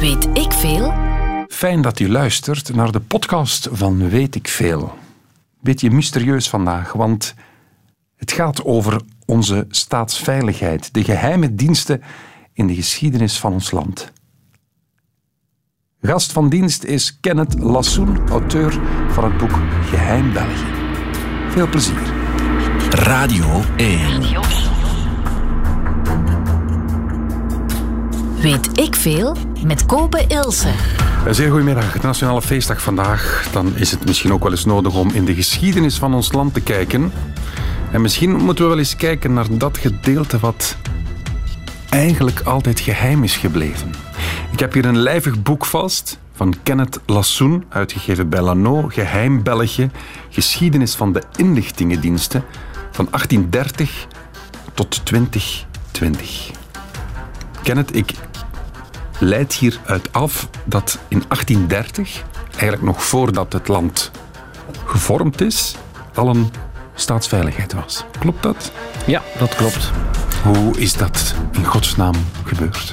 Weet ik veel? Fijn dat u luistert naar de podcast van Weet ik veel. Beetje mysterieus vandaag, want het gaat over onze staatsveiligheid, de geheime diensten in de geschiedenis van ons land. Gast van dienst is Kenneth Lassoen, auteur van het boek Geheim België. Veel plezier. Radio 1. Weet ik veel? Met Kopen Ilse. Een zeer goedemiddag. Het Nationale Feestdag vandaag. Dan is het misschien ook wel eens nodig om in de geschiedenis van ons land te kijken. En misschien moeten we wel eens kijken naar dat gedeelte wat eigenlijk altijd geheim is gebleven. Ik heb hier een lijvig boek vast van Kenneth Lassoen, uitgegeven bij Lano, Geheim België, Geschiedenis van de inlichtingendiensten van 1830 tot 2020. Kenneth, ik leid hieruit af dat in 1830, eigenlijk nog voordat het land gevormd is, al een staatsveiligheid was. Klopt dat? Ja, dat klopt. Hoe is dat in godsnaam gebeurd?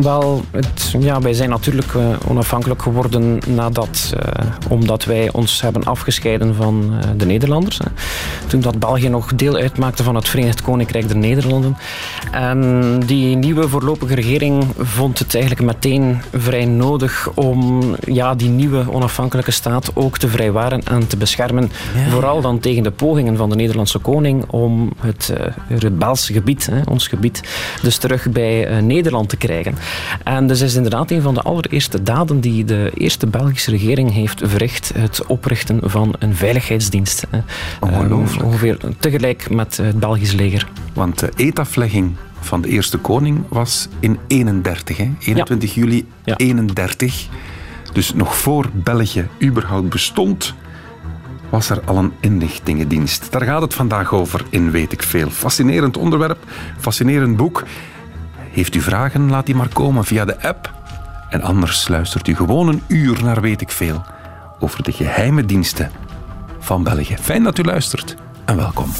Wel, het, ja, wij zijn natuurlijk uh, onafhankelijk geworden nadat, uh, omdat wij ons hebben afgescheiden van uh, de Nederlanders. Hè. Toen dat België nog deel uitmaakte van het Verenigd Koninkrijk der Nederlanden. En die nieuwe voorlopige regering vond het eigenlijk meteen vrij nodig om ja, die nieuwe onafhankelijke staat ook te vrijwaren en te beschermen. Ja. Vooral dan tegen de pogingen van de Nederlandse koning om het rebelse gebied, hè, ons gebied, dus terug bij Nederland te krijgen. En dus is inderdaad een van de allereerste daden die de eerste Belgische regering heeft verricht. Het oprichten van een veiligheidsdienst. Ongelooflijk. ongeveer tegelijk met het Belgisch leger. Want de eetaflegging van de eerste koning was in 31, hè? 21 ja. juli ja. 31. Dus nog voor België überhaupt bestond, was er al een inlichtingendienst. Daar gaat het vandaag over in Weet ik Veel. Fascinerend onderwerp, fascinerend boek. Heeft u vragen, laat die maar komen via de app. En anders luistert u gewoon een uur naar Weet ik Veel over de geheime diensten van België. Fijn dat u luistert en welkom.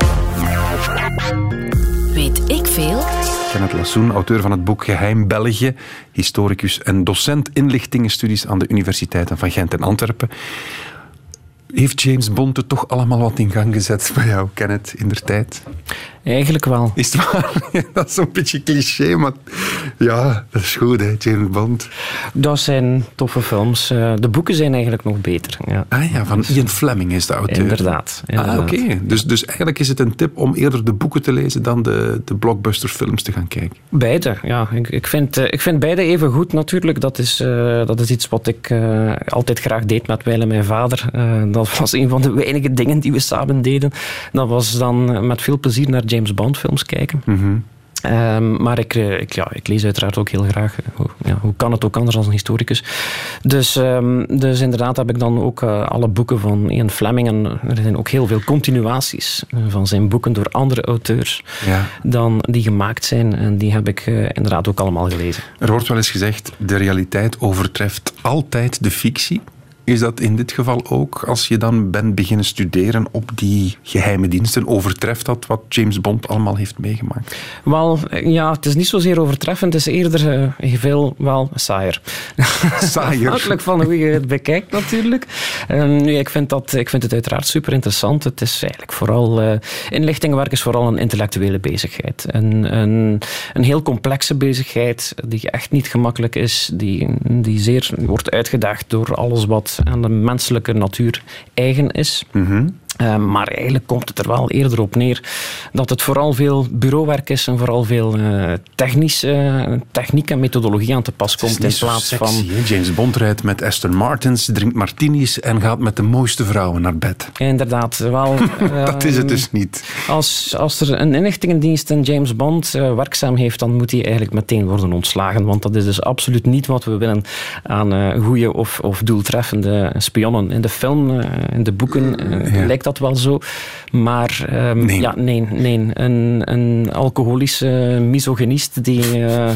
Weet ik veel? Kenneth Lassoen, auteur van het boek Geheim België, historicus en docent inlichtingenstudies aan de universiteiten van Gent en Antwerpen. Heeft James Bond toch allemaal wat in gang gezet bij jou, Kenneth, in der tijd? Eigenlijk wel. Is het waar? dat is een beetje cliché, maar ja, dat is goed, hè, James Bond. Dat zijn toffe films. De boeken zijn eigenlijk nog beter. Ja. Ah ja, van Ian Fleming is de auteur. Inderdaad. inderdaad. Ah, oké. Okay. Dus, dus eigenlijk is het een tip om eerder de boeken te lezen dan de, de blockbusterfilms te gaan kijken? Beide, ja. Ik, ik, vind, ik vind beide even goed natuurlijk. Dat is, uh, dat is iets wat ik uh, altijd graag deed met en mijn vader. Uh, dat was een van de weinige dingen die we samen deden. Dat was dan met veel plezier naar James Bond films kijken. Mm -hmm. Um, maar ik, ik, ja, ik lees uiteraard ook heel graag. Hoe, ja, hoe kan het ook anders als een historicus? Dus, um, dus inderdaad heb ik dan ook uh, alle boeken van Ian Fleming. En er zijn ook heel veel continuaties van zijn boeken door andere auteurs ja. dan die gemaakt zijn. En die heb ik uh, inderdaad ook allemaal gelezen. Er wordt wel eens gezegd, de realiteit overtreft altijd de fictie. Is dat in dit geval ook, als je dan bent beginnen studeren op die geheime diensten, overtreft dat wat James Bond allemaal heeft meegemaakt? Wel, ja, het is niet zozeer overtreffend, het is eerder uh, veel, wel, saaier. Saaier? Afhankelijk van hoe je het bekijkt natuurlijk. Um, nu, ik vind, dat, ik vind het uiteraard super interessant. Het is eigenlijk vooral, uh, inlichtingenwerk is vooral een intellectuele bezigheid. Een, een, een heel complexe bezigheid, die echt niet gemakkelijk is, die, die zeer wordt uitgedaagd door alles wat aan de menselijke natuur eigen is. -hmm. Uh, maar eigenlijk komt het er wel eerder op neer dat het vooral veel bureauwerk is en vooral veel uh, technische uh, techniek en methodologie aan te pas komt in plaats sexy, van. James Bond rijdt met Aston Martins, drinkt martinis en gaat met de mooiste vrouwen naar bed. Inderdaad, wel. dat is het dus niet. Als, als er een inlichtingendienst in James Bond werkzaam heeft, dan moet hij eigenlijk meteen worden ontslagen. Want dat is dus absoluut niet wat we willen aan goede of, of doeltreffende spionnen. In de film, in de boeken, ja. lijkt dat wel zo. Maar um, nee. ja, nee, nee. Een, een alcoholische misogynist die, uh,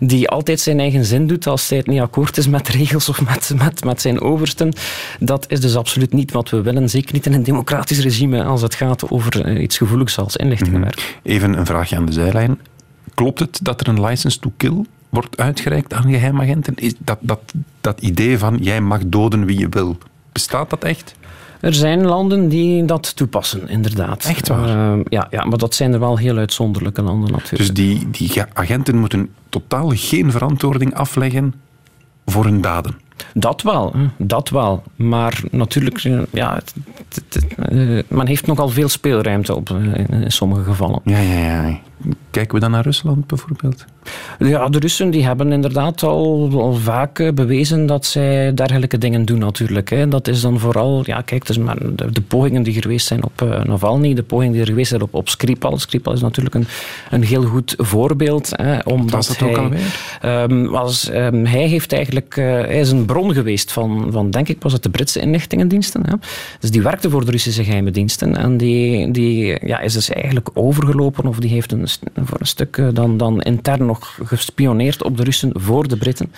die altijd zijn eigen zin doet als hij het niet akkoord is met regels of met, met, met zijn oversten. Dat is dus absoluut niet wat we willen. Zeker niet in een democratisch regime als het gaat over uh, iets gevoeligs als inlichtingenwerk. Even een vraagje aan de zijlijn. Klopt het dat er een license to kill wordt uitgereikt aan geheimagenten? Is dat, dat, dat idee van jij mag doden wie je wil, bestaat dat echt? Er zijn landen die dat toepassen, inderdaad. Echt waar? Uh, ja, ja, maar dat zijn er wel heel uitzonderlijke landen natuurlijk. Dus die, die agenten moeten totaal geen verantwoording afleggen voor hun daden? Dat wel, dat wel. Maar natuurlijk, eh, ja, het, het, het, uh, men heeft nogal veel speelruimte op in sommige gevallen. Ja, ja, ja. Kijken we dan naar Rusland bijvoorbeeld? Ja, de Russen die hebben inderdaad al, al vaak eh, bewezen dat zij dergelijke dingen doen natuurlijk. Hè. Dat is dan vooral, ja kijk, dus maar de, de, pogingen die geweest zijn op uh, Navalny, de pogingen die er geweest zijn op, op Skripal. Skripal is natuurlijk een, een heel goed voorbeeld. Hè, omdat was dat hij, ook alweer? Um, was, um, hij heeft eigenlijk, uh, hij is een bron geweest van, van denk ik, was het de Britse inlichtingendiensten. Hè. Dus die werkte voor de Russische geheime diensten en die, die ja, is dus eigenlijk overgelopen of die heeft een, voor een stuk dan, dan intern nog gespioneerd op de Russen voor de Britten.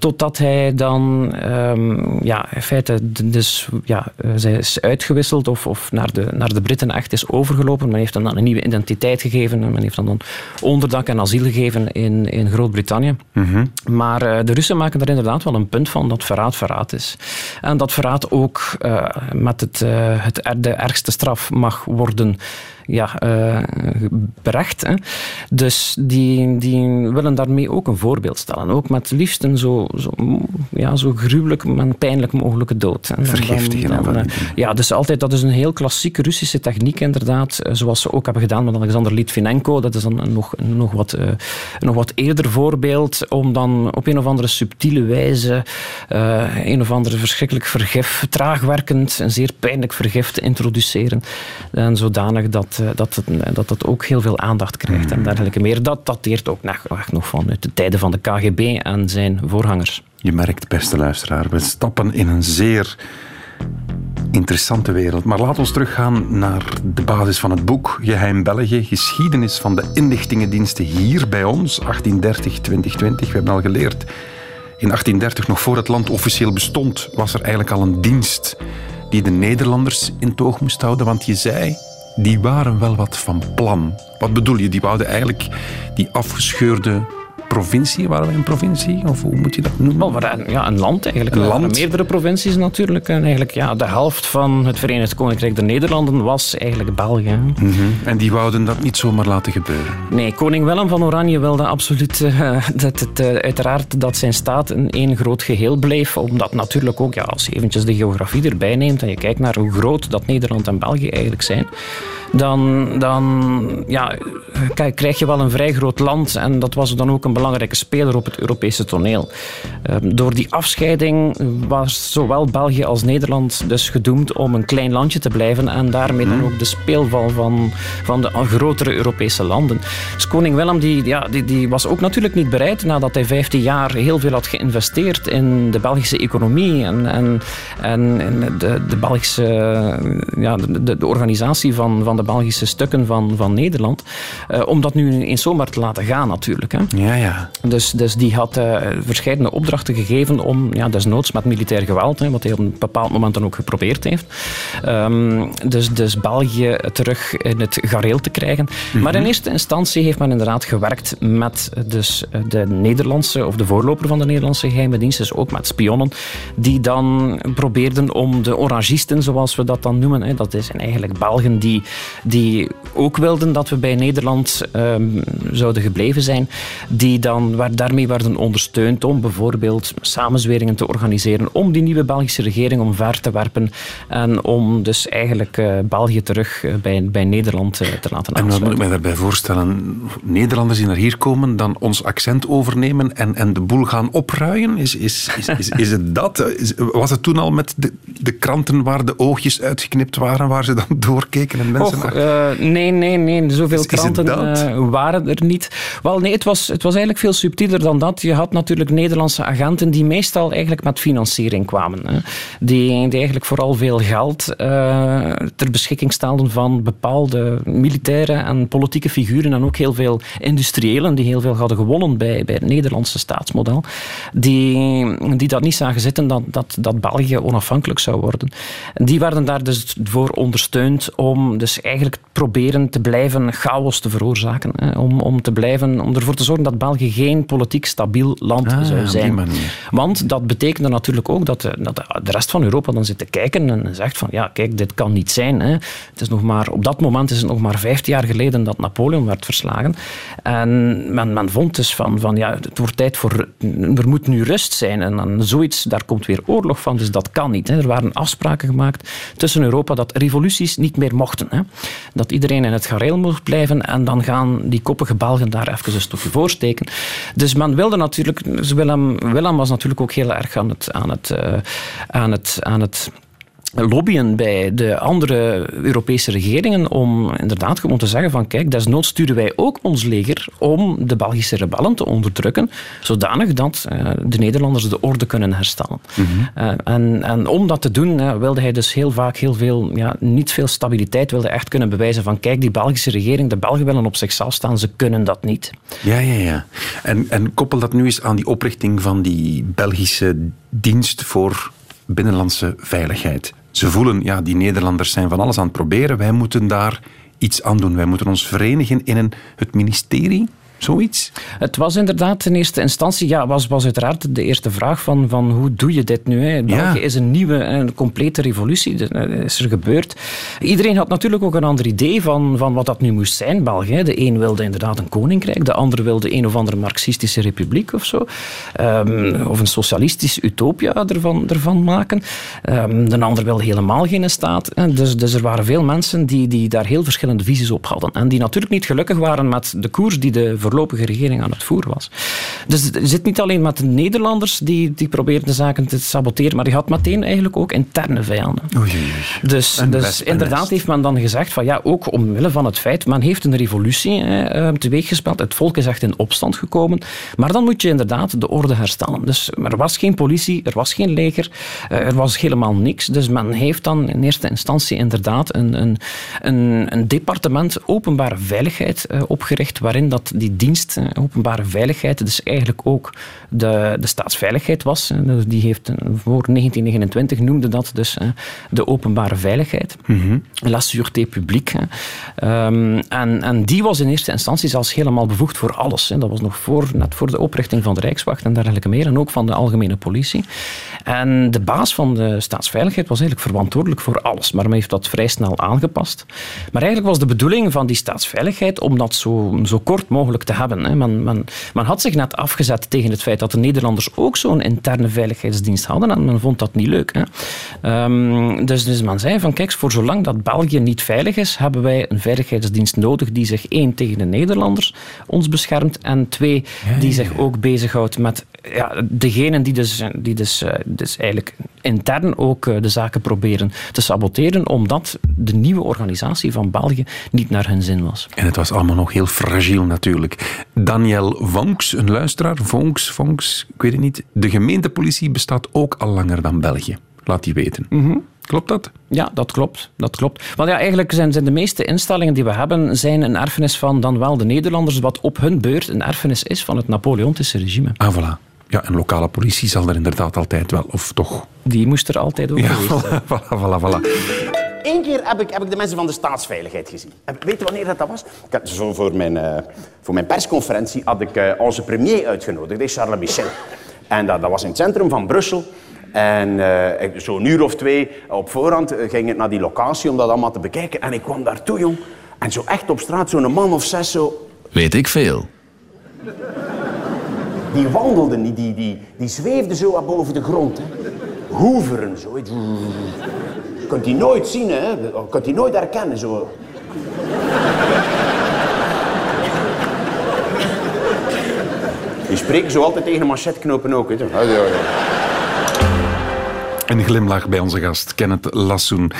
Totdat hij dan um, ja, in feite dus, ja, zij is uitgewisseld of, of naar, de, naar de Britten echt is overgelopen. Men heeft hem dan een nieuwe identiteit gegeven. Men heeft hem dan onderdak en asiel gegeven in, in Groot-Brittannië. Mm -hmm. Maar uh, de Russen maken er inderdaad wel een punt van dat verraad verraad is. En dat verraad ook uh, met het, uh, het, de ergste straf mag worden ja, uh, berecht. Hè. Dus die, die willen daarmee ook een voorbeeld stellen. Ook met liefst een zo, zo, ja, zo gruwelijk en pijnlijk mogelijke dood. En Vergiftigen. Uh, ja, dus altijd, dat is een heel klassieke Russische techniek inderdaad. Zoals ze ook hebben gedaan met Alexander Litvinenko. Dat is dan een nog, nog, wat, uh, nog wat eerder voorbeeld. Om dan op een of andere subtiele wijze een of andere verschrikkelijk vergif, traagwerkend en zeer pijnlijk vergif te introduceren. En zodanig dat dat het, dat het ook heel veel aandacht krijgt en dergelijke meer. Dat dateert ook nog, nog vanuit de tijden van de KGB en zijn voorgangers. Je merkt, beste luisteraar, we stappen in een zeer interessante wereld. Maar laten we teruggaan naar de basis van het boek Geheim België, geschiedenis van de inlichtingendiensten hier bij ons, 1830-2020. We hebben al geleerd, in 1830, nog voor het land officieel bestond, was er eigenlijk al een dienst die de Nederlanders in toog moest houden. Want je zei, die waren wel wat van plan. Wat bedoel je? Die wouden eigenlijk die afgescheurde provincie, waren we een provincie? Of hoe moet je dat noemen? Wel, ja, een land eigenlijk. Een land? meerdere provincies natuurlijk. En eigenlijk, ja, de helft van het Verenigd Koninkrijk der Nederlanden was eigenlijk België. Mm -hmm. En die wouden dat niet zomaar laten gebeuren? Nee, koning Willem van Oranje wilde absoluut uh, dat het, uh, uiteraard dat zijn staat een één groot geheel bleef. Omdat natuurlijk ook, ja, als je eventjes de geografie erbij neemt en je kijkt naar hoe groot dat Nederland en België eigenlijk zijn, dan, dan ja, krijg je wel een vrij groot land. En dat was dan ook een belangrijke speler op het Europese toneel. Uh, door die afscheiding was zowel België als Nederland dus gedoemd om een klein landje te blijven en daarmee dan ook de speelval van, van de grotere Europese landen. Dus koning Willem die, ja, die, die was ook natuurlijk niet bereid nadat hij 15 jaar heel veel had geïnvesteerd in de Belgische economie en, en, en, en de, de Belgische ja, de, de, organisatie van, van de Belgische stukken van, van Nederland, uh, om dat nu in zomaar te laten gaan natuurlijk. Hè. Ja, ja. Dus, dus die had uh, verschillende opdrachten gegeven om, ja, desnoods met militair geweld, hè, wat hij op een bepaald moment dan ook geprobeerd heeft, um, dus, dus België terug in het gareel te krijgen. Mm -hmm. Maar in eerste instantie heeft men inderdaad gewerkt met dus de Nederlandse, of de voorloper van de Nederlandse geheime dienst, dus ook met spionnen, die dan probeerden om de orangisten, zoals we dat dan noemen, hè, dat zijn eigenlijk Belgen die, die ook wilden dat we bij Nederland um, zouden gebleven zijn, die dan waar, daarmee werden ondersteund om bijvoorbeeld samenzweringen te organiseren om die nieuwe Belgische regering omver te werpen en om dus eigenlijk uh, België terug uh, bij, bij Nederland uh, te laten En wat moet ik mij daarbij voorstellen? Nederlanders die naar hier komen, dan ons accent overnemen en, en de boel gaan opruien? Is, is, is, is, is het dat? Is, was het toen al met de, de kranten waar de oogjes uitgeknipt waren, waar ze dan doorkeken en mensen... Och, nee, nee, nee. Zoveel kranten waren er niet. Wel, nee, het was, het was eigenlijk veel subtieler dan dat. Je had natuurlijk Nederlandse agenten die meestal eigenlijk met financiering kwamen. Hè. Die, die eigenlijk vooral veel geld uh, ter beschikking stelden van bepaalde militaire en politieke figuren en ook heel veel industriëlen die heel veel hadden gewonnen bij, bij het Nederlandse staatsmodel. Die, die dat niet zagen zitten dat, dat, dat België onafhankelijk zou worden. Die werden daar dus voor ondersteund om dus eigenlijk proberen te blijven chaos te veroorzaken. Hè. Om, om, te blijven, om ervoor te zorgen dat België België geen politiek stabiel land Ah, zou zijn. Want dat betekende natuurlijk ook dat de, dat de rest van Europa dan zit te kijken en zegt van ja, kijk, dit kan niet zijn. Hè. Het is nog maar, op dat moment is het nog maar 15 jaar geleden dat Napoleon werd verslagen. En men, men vond dus van, van ja, het wordt tijd voor, er moet nu rust zijn. En dan zoiets, daar komt weer oorlog van, dus dat kan niet. Hè. Er waren afspraken gemaakt tussen Europa dat revoluties niet meer mochten. Hè. Dat iedereen in het gareel moest blijven en dan gaan die koppige Belgen daar even een stokje voor Dus men wilde natuurlijk, Willem, Willem was natuurlijk ook heel erg aan het, aan het, eh, aan het, aan het lobbyen bij de andere Europese regeringen om inderdaad gewoon te zeggen van kijk, desnoods sturen wij ook ons leger om de Belgische rebellen te onderdrukken, zodanig dat eh, de Nederlanders de orde kunnen herstellen. Eh, en, en om dat te doen eh, wilde hij dus heel vaak heel veel, ja, niet veel stabiliteit, wilde echt kunnen bewijzen van kijk, die Belgische regering, de Belgen willen op zichzelf staan, ze kunnen dat niet. Ja, ja, ja. En, en koppel dat nu eens aan die oprichting van die Belgische dienst voor binnenlandse veiligheid. Ze voelen, ja, die Nederlanders zijn van alles aan het proberen. Wij moeten daar iets aan doen. Wij moeten ons verenigen in een, het ministerie, zoiets. Het was inderdaad in eerste instantie, ja, was, was uiteraard de eerste vraag van, van hoe doe je dit nu? Hè? België Ja. is een nieuwe, een complete revolutie, dat is er gebeurd. Iedereen had natuurlijk ook een ander idee van, van wat dat nu moest zijn, België. De een wilde inderdaad een koninkrijk, de ander wilde een of andere marxistische republiek of zo. Ehm, of een socialistisch utopia ervan, ervan maken. Ehm, de ander wilde helemaal geen staat. hè. Dus, dus er waren veel mensen die, die daar heel verschillende visies op hadden. En die natuurlijk niet gelukkig waren met de koers die de voorlopige regering aan het voeren was. Dus het zit niet alleen met de Nederlanders die, die probeerden de zaken te saboteren, maar die had meteen eigenlijk ook interne vijanden. Oei, oei. Dus, dus inderdaad heeft men dan gezegd van ja, ook omwille van het feit, men heeft een revolutie eh, eh, teweeggespeld. Het volk is echt in opstand gekomen. Maar dan moet je inderdaad de orde herstellen. Dus er was geen politie, er was geen leger, eh, er was helemaal niks. Dus men heeft dan in eerste instantie inderdaad een, een, een, een departement openbare veiligheid eh, opgericht, waarin dat die dienst eh, openbare veiligheid, dus eigenlijk ook de, de staatsveiligheid was. Eh, Die heeft voor 1929 noemde dat dus eh, de openbare veiligheid. La sûreté publique. Ehm, en, en die was in eerste instantie zelfs helemaal bevoegd voor alles. Dat was nog voor, net voor de oprichting van de Rijkswacht en dergelijke meer. En ook van de algemene politie. En de baas van de staatsveiligheid was eigenlijk verantwoordelijk voor alles. Maar men heeft dat vrij snel aangepast. Maar eigenlijk was de bedoeling van die staatsveiligheid om dat zo, zo kort mogelijk te hebben. hè. Men, men, men had zich net afgezet tegen het feit dat de Nederlanders ook zo'n interne veiligheidsdienst hadden. En men vond dat niet leuk. Hè. Ehm, dus, dus men zei van kijk, voor zolang dat België niet veilig is, hebben wij een veiligheidsdienst nodig die zich één tegen de Nederlanders ons beschermt en twee die zich ook bezighoudt met ja, degenen die dus, die dus, eh, dus eigenlijk intern ook eh, de zaken proberen te saboteren, omdat de nieuwe organisatie van België niet naar hun zin was. En het was allemaal nog heel fragiel natuurlijk. Daniel Vonks, een luisteraar, Vonks, Vonks, ik weet het niet. De gemeentepolitie bestaat ook al langer dan België. Laat die weten. Klopt dat? Ja, dat klopt. Dat klopt. Want ja, eigenlijk zijn, zijn de meeste instellingen die we hebben, zijn een erfenis van dan wel de Nederlanders, wat op hun beurt een erfenis is van het Napoleontische regime. Ah, voilà. Ja, een lokale politie zal er inderdaad altijd wel, of toch? Die moest er altijd ook Ja, voilà, voilà, voilà. Eén keer heb ik, heb ik de mensen van de staatsveiligheid gezien. En weet je wanneer dat, dat was? Ik had, zo voor, mijn, eh, voor mijn persconferentie had ik eh, onze premier uitgenodigd, Charles Michel. En dat, dat was in het centrum van Brussel. En ik- zo'n uur of twee op voorhand ging ik naar die locatie om dat allemaal te bekijken. En ik kwam daartoe, jong. En zo echt op straat, zo'n man of zes, zo, Weet ik veel. die wandelde niet, die, die, die zweefde zo boven de grond. Hè. Hoeveren, zo. Kunt die nooit zien, hè. Kunt die nooit herkennen, zo. Die spreken zo altijd tegen de machetknopen ook, hè. Een glimlach bij onze gast, Kenneth Lassoen.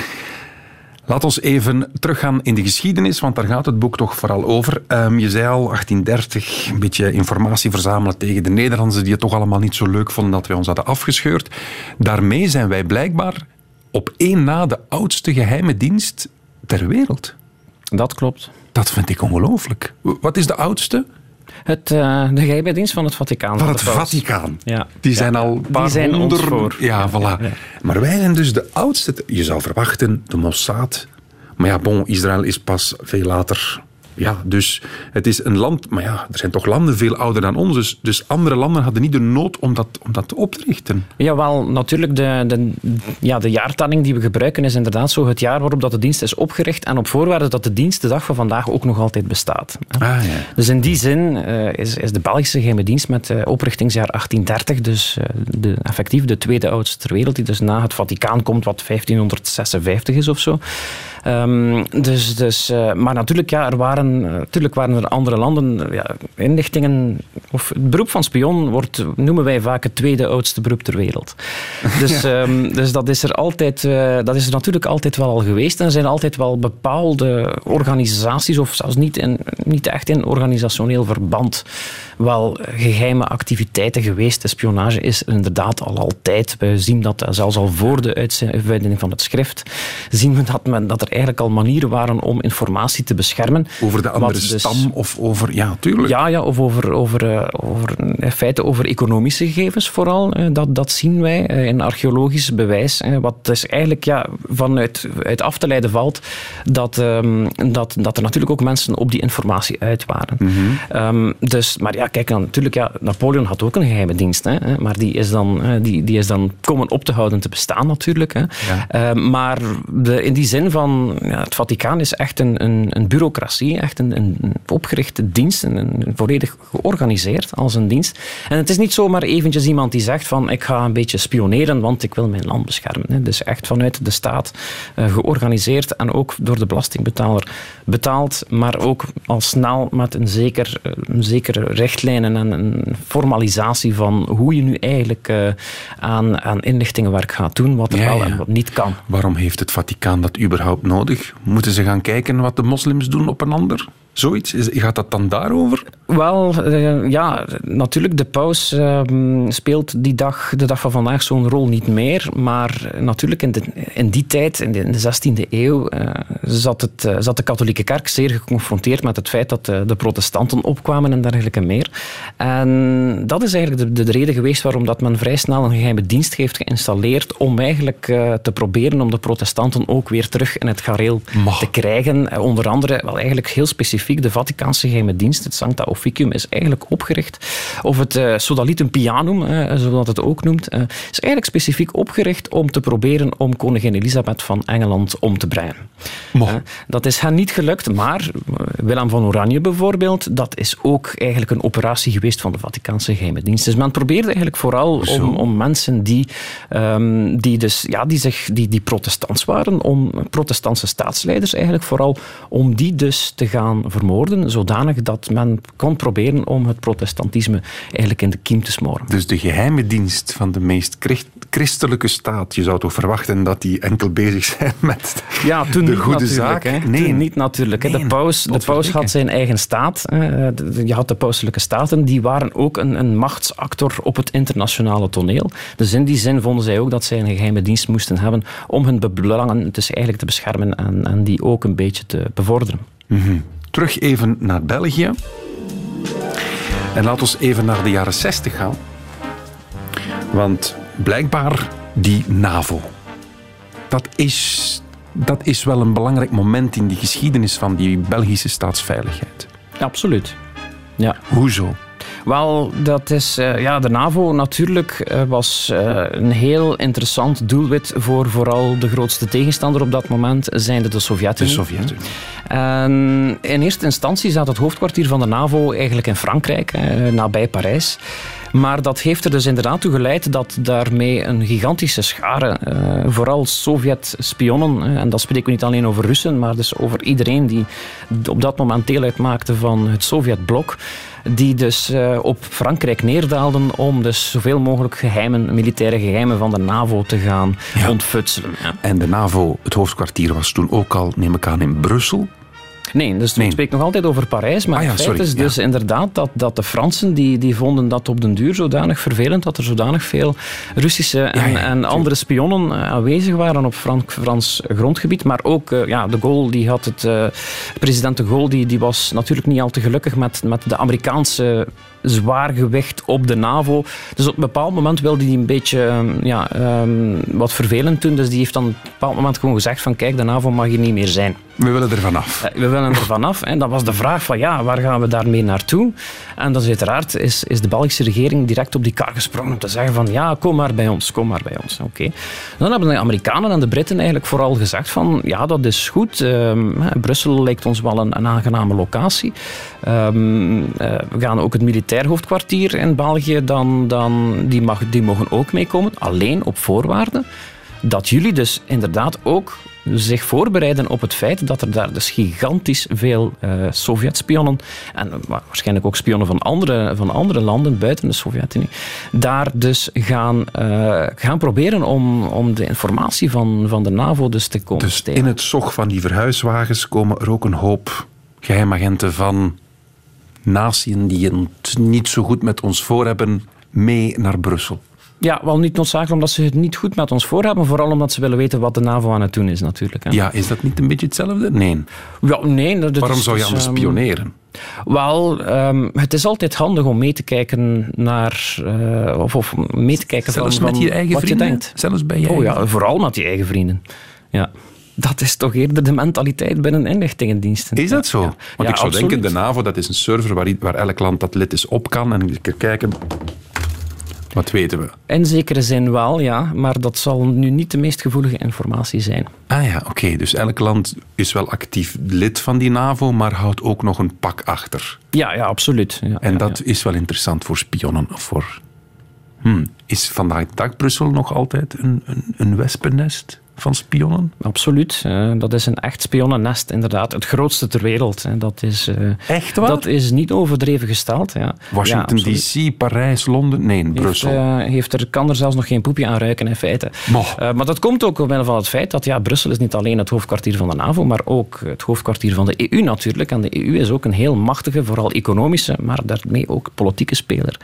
Laat ons even teruggaan in de geschiedenis, want daar gaat het boek toch vooral over. Ehm, je zei al, 1830, een beetje informatie verzamelen tegen de Nederlanders die het toch allemaal niet zo leuk vonden dat wij ons hadden afgescheurd. Daarmee zijn wij blijkbaar op één na de oudste geheime dienst ter wereld. Dat klopt. Dat vind ik ongelooflijk. Wat is de oudste? Het, eh, de geheime dienst van het Vaticaan. Van het. Vaticaan. Ja. Die Ja. zijn al een paar Die zijn ons honderd... voor. Ja, voilà. Maar wij zijn dus de oudste. Je zou verwachten, de Mossad... Maar ja, bon, Israël is pas veel later ja, dus het is een land... Maar ja, er zijn toch landen veel ouder dan ons. Dus, dus andere landen hadden niet de nood om dat, om dat op te richten. Jawel, natuurlijk. De, de, ja, de jaartelling die we gebruiken is inderdaad zo het jaar waarop dat de dienst is opgericht en op voorwaarde dat de dienst de dag van vandaag ook nog altijd bestaat. Ah, ja. Dus in die zin uh, is, is de Belgische geheime dienst met uh, oprichtingsjaar 1830 dus uh, de, effectief de tweede oudste ter wereld, die dus na het Vaticaan komt, wat 1556 is of zo. Um, dus, dus, uh, maar natuurlijk, ja, er waren, natuurlijk waren er andere landen. Ja, inlichtingen, of het beroep van spion wordt, noemen wij vaak het tweede oudste beroep ter wereld. Dus, ja. um, dus dat, is er altijd, uh, dat is er natuurlijk altijd wel al geweest. En er zijn altijd wel bepaalde organisaties, of zelfs niet, in, niet echt in organisationeel verband, wel geheime activiteiten geweest. De spionage is er inderdaad al altijd. We zien dat zelfs al voor de uitvinding van het schrift, zien we dat, men, dat er eigenlijk al manieren waren om informatie te beschermen. Over de andere dus, stam of over... Ja, tuurlijk. Ja, ja of over, over, over, in feite over economische gegevens vooral. Dat, dat zien wij in archeologisch bewijs. Wat dus eigenlijk ja, vanuit uit af te leiden valt dat, um, dat, dat er natuurlijk ook mensen op die informatie uit waren. Mm -hmm. um, dus, maar ja, kijk, dan, natuurlijk, ja, Napoleon had ook een geheime dienst. Hè, maar die is, dan, die, die is dan komen op te houden te bestaan natuurlijk. Hè. Ja. Uh, maar de, in die zin van ja, het Vaticaan is echt een, een, een bureaucratie, echt een, een opgerichte dienst, een, een, volledig georganiseerd als een dienst. En het is niet zomaar eventjes iemand die zegt van ik ga een beetje spioneren, want ik wil mijn land beschermen. Hè. Dus echt vanuit de staat uh, georganiseerd en ook door de belastingbetaler betaald, maar ook al snel met een, zeker, een zekere richtlijnen en een formalisatie van hoe je nu eigenlijk uh, aan, aan inlichtingenwerk gaat doen, wat er ja, wel ja. en wat niet kan. Waarom heeft het Vaticaan dat überhaupt nodig? Moeten ze gaan kijken wat de moslims doen op een ander? Zoiets? Gaat dat dan daarover? Wel, uh, ja, natuurlijk. De paus uh, speelt die dag, de dag van vandaag zo'n rol niet meer. Maar natuurlijk, in, de, in die tijd, in de, in de 16e eeuw, uh, zat, het, zat de katholieke kerk zeer geconfronteerd met het feit dat de, de protestanten opkwamen en dergelijke meer. En dat is eigenlijk de, de, reden geweest waarom dat men vrij snel een geheime dienst heeft geïnstalleerd om eigenlijk te proberen om de protestanten ook weer terug in het gareel te krijgen. Onder andere, wel eigenlijk heel specifiek de Vaticaanse geheime dienst, het Sancta Officium, is eigenlijk opgericht, of het uh, Sodalitum Pianum, uh, zoals het ook noemt, uh, is eigenlijk specifiek opgericht om te proberen om koningin Elisabeth van Engeland om te brengen. dat is hen niet gelukt, maar Willem van Oranje bijvoorbeeld, dat is ook eigenlijk een operatie geweest van de Vaticaanse geheime dienst. Dus men probeerde eigenlijk vooral om, om, mensen die, um, die, dus, ja, die, zich, die, die protestants waren, om protestantse staatsleiders eigenlijk vooral, om die dus te gaan vermoorden, zodanig dat men kon proberen om het protestantisme eigenlijk in de kiem te smoren. Dus de geheime dienst van de meest christelijke staat, je zou toch verwachten dat die enkel bezig zijn met ja, toen de niet goede zaak? Hè. Nee, toen niet natuurlijk. Hè. De paus, de paus had zijn eigen staat. Je had de pauselijke staten, die waren ook een, een machtsactor op het internationale toneel. Dus in die zin vonden zij ook dat zij een geheime dienst moesten hebben om hun belangen dus eigenlijk te beschermen en, en die ook een beetje te bevorderen. Mm -hmm. Terug even naar België. En laten we even naar de jaren 60 gaan. Want blijkbaar die NAVO. Dat is, dat is wel een belangrijk moment in die geschiedenis van die Belgische staatsveiligheid. Absoluut. Ja. Hoezo? Wel, dat is, uh, ja, de NAVO natuurlijk uh, was uh, een heel interessant doelwit voor vooral de grootste tegenstander op dat moment, zijnde de Sovjet-Unie. De Sovjet-Unie. En in eerste instantie zat het hoofdkwartier van de NAVO eigenlijk in Frankrijk, nabij Parijs. Maar dat heeft er dus inderdaad toe geleid dat daarmee een gigantische schare, uh, vooral Sovjet-spionnen, en dat spreken we niet alleen over Russen, maar dus over iedereen die op dat moment deel uitmaakte van het Sovjetblok, die dus uh, op Frankrijk neerdaalden om dus zoveel mogelijk geheimen, militaire geheimen van de NAVO te gaan ja. ontfutselen. Ja. En de NAVO, het hoofdkwartier, was toen ook al, neem ik aan, in Brussel. Nee, dus nee. ik spreek nog altijd over Parijs, maar ah, ja, het feit is dus ja. inderdaad dat, dat de Fransen die, die vonden dat op den duur zodanig vervelend dat er zodanig veel Russische en, ja, en andere spionnen aanwezig waren op Frank, Frans grondgebied. Maar ook uh, ja, de Gaulle, die had het, uh, president de Gaulle, die, die was natuurlijk niet al te gelukkig met, met de Amerikaanse zwaar gewicht op de NAVO. Dus op een bepaald moment wilde hij een beetje ehm, ja, ehm, wat vervelend doen. Dus die heeft dan op een bepaald moment gewoon gezegd van kijk, de NAVO mag hier niet meer zijn. We willen er vanaf. Eh, We willen er vanaf. En dat was de vraag van ja, waar gaan we daarmee naartoe? En dat is uiteraard is, is de Belgische regering direct op die kar gesprongen om te zeggen van ja, kom maar bij ons, kom maar bij ons. Oké. Dan hebben de Amerikanen en de Britten eigenlijk vooral gezegd van ja, dat is goed. Ehm, Brussel lijkt ons wel een, een aangename locatie. Eh, we gaan ook het militair hoofdkwartier in België, dan, dan, die, mag, die mogen ook meekomen. Alleen op voorwaarde dat jullie dus inderdaad ook zich voorbereiden op het feit dat er daar dus gigantisch veel eh Sovjet-spionnen en wa- waarschijnlijk ook spionnen van andere, van andere landen buiten de Sovjet-Unie, daar dus gaan, eh, gaan proberen om, om de informatie van, van de NAVO dus te komen Dus stelen. in het zog van die verhuiswagens komen er ook een hoop geheimagenten van naties die het niet zo goed met ons voor hebben, mee naar Brussel. Ja, wel niet noodzakelijk omdat ze het niet goed met ons voor hebben, vooral omdat ze willen weten wat de NAVO aan het doen is natuurlijk. Hè. Ja, is dat niet een beetje hetzelfde? Nee. Ja, nee, dat Waarom is zou je dus, anders ehm, spioneren? Wel, ehm, het is altijd handig om mee te kijken naar. eh, of, of mee te kijken Zelfs van, met je eigen wat vrienden? je denkt. Zelfs bij je Oh ja, vooral met je eigen vrienden. Ja. Dat is toch eerder de mentaliteit binnen inlichtingendiensten. Is dat zo? Ja. Want Ja, ik zou absoluut. denken, de NAVO dat is een server waar, waar elk land dat lid is op kan. En ik kan kijken, wat weten we? In zekere zin wel, ja. Maar dat zal nu niet de meest gevoelige informatie zijn. Ah ja, oké. Dus elk land is wel actief lid van die NAVO, maar houdt ook nog een pak achter. Ja, ja absoluut. Ja, En ja, dat is wel interessant voor spionnen of voor... Hmm. Is vandaag de dag Brussel nog altijd een, een, een wespennest van spionnen? Absoluut. Eh, dat is een echt spionnennest, inderdaad. Het grootste ter wereld. hè. Dat is, eh, Echt waar? dat is niet overdreven gesteld. Ja. Washington. DC, Parijs, Londen? Nee, Heeft, Brussel. eh, heeft er, kan er zelfs nog geen poepje aan ruiken, in feite. Eh, maar dat komt ook omwille van het feit dat ja, Brussel is niet alleen het hoofdkwartier van de NAVO, maar ook het hoofdkwartier van de EU natuurlijk. En de EU is ook een heel machtige, vooral economische, maar daarmee ook politieke speler.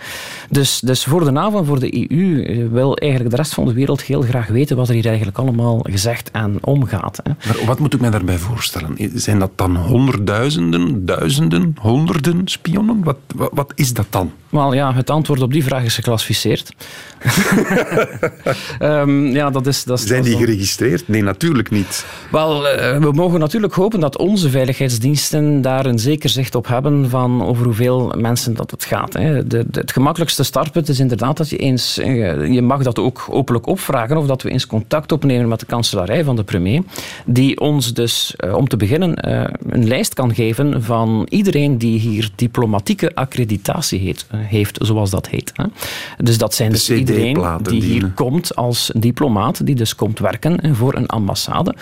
Dus, dus voor de NAVO en voor de EU wil eigenlijk de rest van de wereld heel graag weten wat er hier eigenlijk allemaal gezegd en omgaat. Hè. Maar wat moet ik mij daarbij voorstellen? Zijn dat dan honderdduizenden, duizenden, honderden spionnen? Wat, wat, wat is dat dan? Wel ja, het antwoord op die vraag is geclassificeerd. Ehm, ja, dat is, dat is, Zijn die geregistreerd? Nee, natuurlijk niet. Wel, eh, we mogen natuurlijk hopen dat onze veiligheidsdiensten daar een zeker zicht op hebben van over hoeveel mensen dat het gaat. Hè. De, de- het gemakkelijkste startpunt is inderdaad dat je eens, eh, je mag dat ook openlijk opvragen, of dat we eens contact opnemen met de kanselarij van de premier, die ons dus, eh, om te beginnen, een lijst kan geven van iedereen die hier diplomatieke accreditatie heet, heeft, zoals dat heet. Hè. Dus dat zijn De dus iedereen Die hier komt als diplomaat, die dus komt werken voor een ambassade.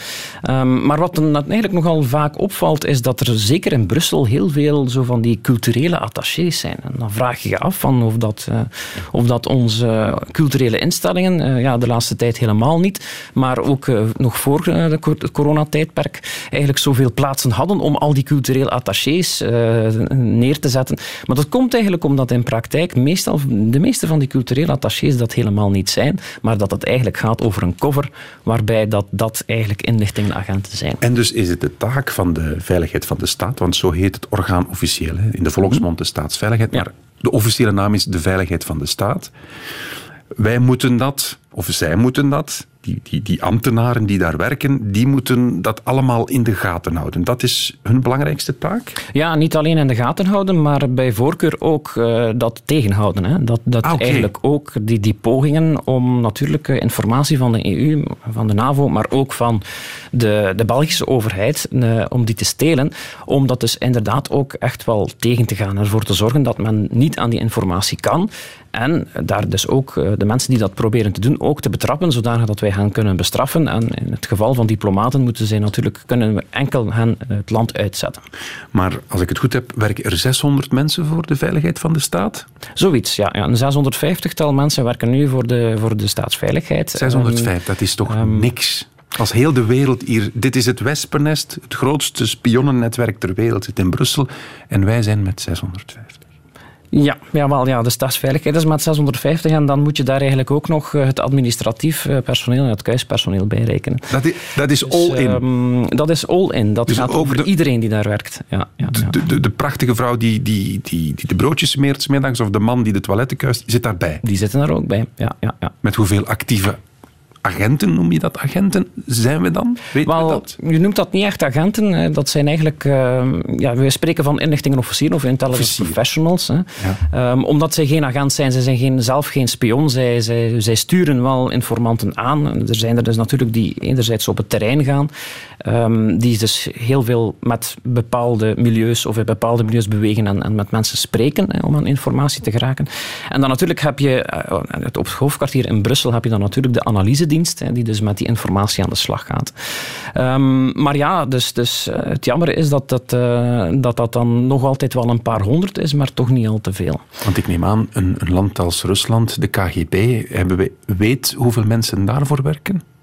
Ehm, maar wat dan eigenlijk nogal vaak opvalt, is dat er zeker in Brussel heel veel zo van die culturele attachés zijn. En dan vraag je je af van of dat, eh, of dat onze culturele instellingen, eh, ja, de laatste tijd helemaal niet, maar ook eh, nog voor het coronatijdperk, eigenlijk zoveel plaatsen hadden om al die culturele attachés neer te zetten. Maar dat komt eigenlijk omdat in praktijk meestal de meeste van die culturele attachés dat helemaal niet zijn, maar dat het eigenlijk gaat over een cover waarbij dat, dat eigenlijk inlichtingenagenten zijn. En dus is het de taak van de veiligheid van de staat, want zo heet het orgaan officieel, hè? in de volksmond de staatsveiligheid, Ja. maar de officiële naam is de veiligheid van de staat. Wij moeten dat, of zij moeten dat, die, die, die ambtenaren die daar werken, die moeten dat allemaal in de gaten houden. Dat is hun belangrijkste taak. Ja, niet alleen in de gaten houden, maar bij voorkeur ook eh, dat tegenhouden. Hè. Dat, dat Ah, eigenlijk ook die, die pogingen om natuurlijk eh, informatie van de EU, van de NAVO, maar ook van de, de Belgische overheid, eh, om die te stelen, om dat dus inderdaad ook echt wel tegen te gaan. en Ervoor te zorgen dat men niet aan die informatie kan. En daar dus ook eh, de mensen die dat proberen te doen, ook te betrappen, zodanig dat wij hen kunnen bestraffen. En in het geval van diplomaten moeten zij natuurlijk, kunnen we enkel hen het land uitzetten. Maar als ik het goed heb, werken er 600 mensen voor de veiligheid van de staat? Zoiets, ja. ja. Een 650-tal mensen werken nu voor de, voor de staatsveiligheid. 605, dat is toch ehm, niks. Als heel de wereld hier... Dit is het wespennest, het grootste spionnennetwerk ter wereld zit in Brussel. En wij zijn met 650. Ja, ja, wel, ja, de staatsveiligheid is met 650 en dan moet je daar eigenlijk ook nog eh, het administratief eh, personeel en het kuispersoneel bij rekenen. Dat is, dat is all Dus, in. ehm, dat is all in. Dat Dus gaat over de- iedereen die daar werkt. Ja, ja, ja. De, de, de prachtige vrouw die, die, die, die de broodjes smeert 's middags of de man die de toiletten kuist, zit daarbij. Die zitten daar ook bij. Ja, ja, ja. Met hoeveel actieve agenten, noem je dat agenten, zijn we dan? Weet je Wel, dat? je noemt dat niet echt agenten. hè. Dat zijn eigenlijk... eh, ja, we spreken van inlichtingenofficieren of intelligence professionals. Hè. Ehm, omdat zij geen agent zijn. Zij zijn geen, zelf geen spion. Zij, zij, zij sturen wel informanten aan. Er zijn er dus natuurlijk die enerzijds op het terrein gaan. ehm, die dus heel veel met bepaalde milieus of in bepaalde milieus bewegen en, en met mensen spreken hè, om aan informatie te geraken. En dan natuurlijk heb je, eh, op het hoofdkwartier in Brussel heb je dan natuurlijk de analysedienst, die dus met die informatie aan de slag gaat. Ehm, maar ja, dus, dus eh, het jammer is dat dat, eh, dat dat dan nog altijd wel een paar honderd is, maar toch niet al te veel. Want ik neem aan, een, een land als Rusland, de KGB, hebben we, weet hoeveel mensen daarvoor werken?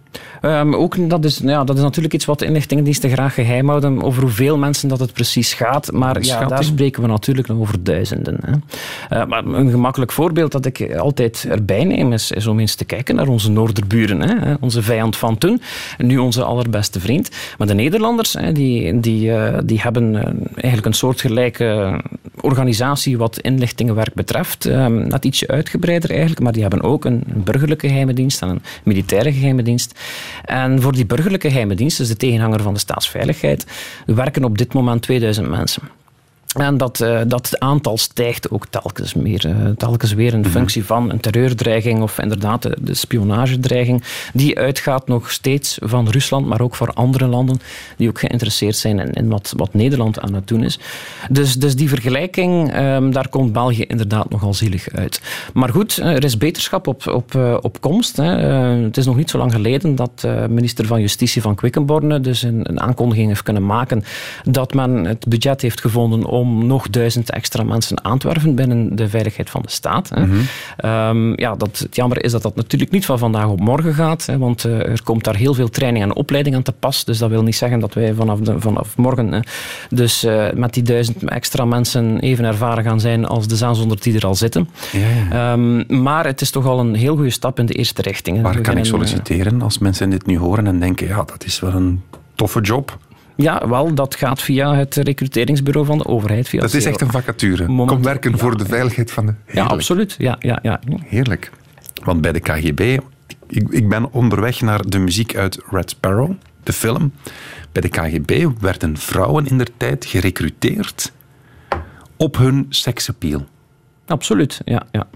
Ehm, ook, dat, is, ja, dat is natuurlijk iets wat de inlichtingendiensten graag geheim houden, over hoeveel mensen dat het precies gaat. Maar ja, daar spreken we natuurlijk nog over duizenden. Hè. Eh, maar een gemakkelijk voorbeeld dat ik altijd erbij neem, is, is om eens te kijken naar onze noorderburen. Hè. Onze vijand van toen, en nu onze allerbeste vriend. Maar de Nederlanders, hè, die, die, eh, die hebben eh, eigenlijk een soortgelijke organisatie wat inlichtingenwerk betreft. Eh, net ietsje uitgebreider eigenlijk, maar die hebben ook een, een burgerlijke geheime dienst en een militaire geheime dienst. En voor die burgerlijke geheime dienst, dus de tegenhanger van de staatsveiligheid, werken op dit moment 2000 mensen. En dat, eh, dat aantal stijgt ook telkens meer. eh, telkens weer in functie van een terreurdreiging of inderdaad de, de spionagedreiging. Die uitgaat nog steeds van Rusland, maar ook voor andere landen die ook geïnteresseerd zijn in, in wat, wat Nederland aan het doen is. Dus, dus die vergelijking, ehm, daar komt België inderdaad nogal zielig uit. Maar goed, eh, er is beterschap op, op, op komst. Hè. Het is nog niet zo lang geleden dat minister van Justitie van Quickenborne dus een, een aankondiging heeft kunnen maken dat men het budget heeft gevonden om nog duizend extra mensen aan te werven binnen de veiligheid van de staat. Hè. Ehm, ja, dat, het jammer is dat dat natuurlijk niet van vandaag op morgen gaat, hè, want eh, er komt daar heel veel training en opleiding aan te pas. Dus dat wil niet zeggen dat wij vanaf, de, vanaf morgen hè, dus eh, met die duizend extra mensen even ervaren gaan zijn als de 600 die er al zitten. Ehm, maar het is toch al een heel goede stap in de eerste richting. hè. Waar kan ik eh, solliciteren als mensen dit nu horen en denken, ja, dat is wel een toffe job. Ja, wel, dat gaat via het recruteringsbureau van de overheid. Via Dat is echt een vacature. Moment- Kom werken voor de veiligheid van de... Ja, Heerlijk. absoluut. Ja, ja, ja. Heerlijk. Want bij de KGB, ik, ik ben onderweg naar de muziek uit Red Sparrow, de film. Bij de KGB werden vrouwen in der tijd gerecruiteerd op hun seksappeal. Absoluut, ja. ja.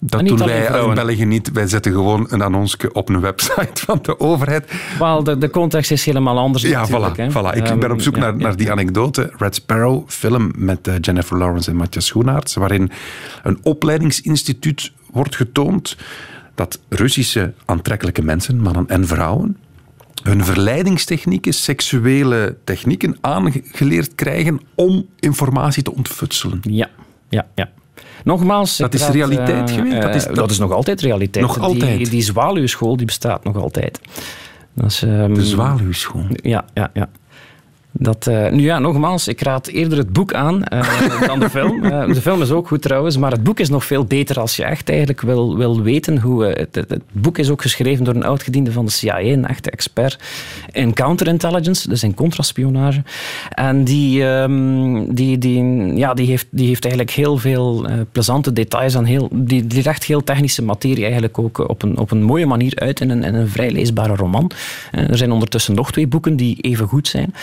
Dat En doen wij in. België niet. Wij zetten gewoon een annonsje op een website van de overheid. Wel, de, de context is helemaal anders Ja, natuurlijk. voilà. hè. voilà. Ik Ehm, ben op zoek ja, naar, ja, naar die anekdote. Red Sparrow, film met eh, Jennifer Lawrence en Matthias Schoenaerts, waarin een opleidingsinstituut wordt getoond dat Russische aantrekkelijke mensen, mannen en vrouwen, hun verleidingstechnieken, seksuele technieken aangeleerd krijgen om informatie te ontfutselen. Ja, ja, ja. Nogmaals... Dat is realiteit eh, geweest? Dat eh, is- dat is nog altijd realiteit. Nog Die- altijd? Die, zwaluwschool die bestaat nog altijd. Dat is, ehm, De zwaluwschool. Ja, ja, ja. Dat, eh, nu ja, nogmaals, ik raad eerder het boek aan eh, dan de film. Eh, de film is ook goed trouwens, maar het boek is nog veel beter als je echt eigenlijk wil, wil weten hoe... het, het, boek is ook geschreven door een oud-gediende van de CIA, een echte expert in counterintelligence, dus in contraspionage. En die, ehm, die, die, ja, die, heeft, die heeft eigenlijk heel veel plezante details en heel, die, die legt heel technische materie eigenlijk ook op een, op een mooie manier uit in een, in een vrij leesbare roman. Er zijn ondertussen nog twee boeken die even goed zijn.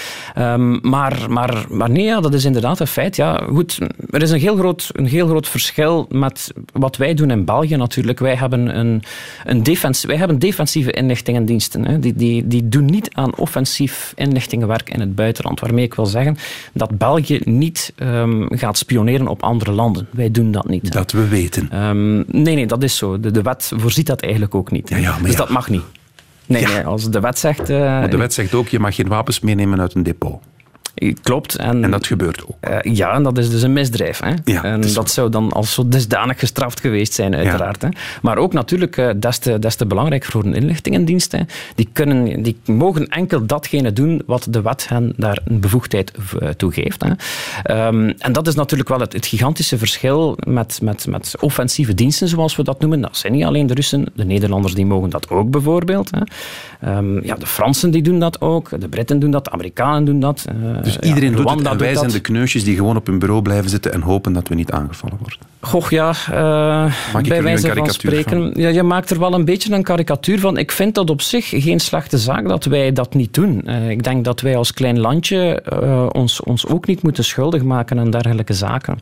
Ehm, maar, maar, maar nee, ja, dat is inderdaad een feit. Ja, goed, er is een heel, groot, een heel groot verschil met wat wij doen in België natuurlijk. Wij hebben, een, een defens, wij hebben defensieve inlichtingendiensten. Hè. Die, die, die doen niet aan offensief inlichtingenwerk in het buitenland. Waarmee ik wil zeggen dat België niet ehm, gaat spioneren op andere landen. Wij doen dat niet. Dat we weten. Ehm, nee, nee, dat is zo. De, de wet voorziet dat eigenlijk ook niet. Ja, ja, maar dus dat mag niet. Nee, Ja. nee, als de wet zegt... eh, Maar de wet zegt ook, je mag geen wapens meenemen uit een depot. Klopt. En, En dat gebeurt ook. eh, ja, en dat is dus een misdrijf. Hè? Ja, en dat zou dan als zo dusdanig gestraft geweest zijn, uiteraard. Hè? Maar ook natuurlijk, eh, des, te, des te belangrijk voor een inlichtingendienst. Hè? Die, kunnen, die mogen enkel datgene doen wat de wet hen daar een bevoegdheid eh, toe geeft. Hè? Ehm, en dat is natuurlijk wel het, het gigantische verschil met, met, met offensieve diensten, zoals we dat noemen. Dat zijn niet alleen de Russen, de Nederlanders die mogen dat ook bijvoorbeeld. Hè? Ehm, ja, de Fransen die doen dat ook, de Britten doen dat, de Amerikanen doen dat. Dus ja, iedereen doet het en wij zijn de kneusjes die gewoon op hun bureau blijven zitten en hopen dat we niet aangevallen worden. Goh, ja, eh, bij wijze van spreken. Ja, je maakt er wel een beetje een karikatuur van. Ik vind dat op zich geen slechte zaak dat wij dat niet doen. Eh, ik denk dat wij als klein landje eh, ons, ons ook niet moeten schuldig maken aan dergelijke zaken.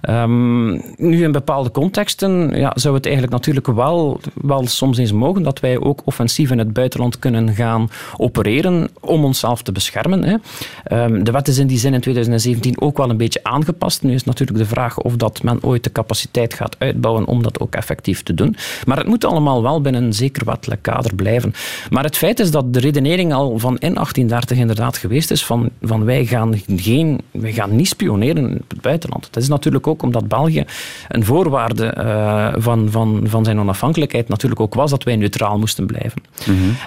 Ehm, nu, in bepaalde contexten ja, zou het eigenlijk natuurlijk wel, wel soms eens mogen dat wij ook offensief in het buitenland kunnen gaan opereren om onszelf te beschermen. Hè. Ehm, de wet is in die zin in 2017 ook wel een beetje aangepast. Nu is natuurlijk de vraag of dat men ooit de capaciteit gaat uitbouwen om dat ook effectief te doen. Maar het moet allemaal wel binnen een zeker wettelijk kader blijven. Maar het feit is dat de redenering al van in 1830 inderdaad geweest is van, van wij, gaan geen, wij gaan niet spioneren in het buitenland. Dat is natuurlijk ook omdat België een voorwaarde eh, van, van, van zijn onafhankelijkheid natuurlijk ook was dat wij neutraal moesten blijven.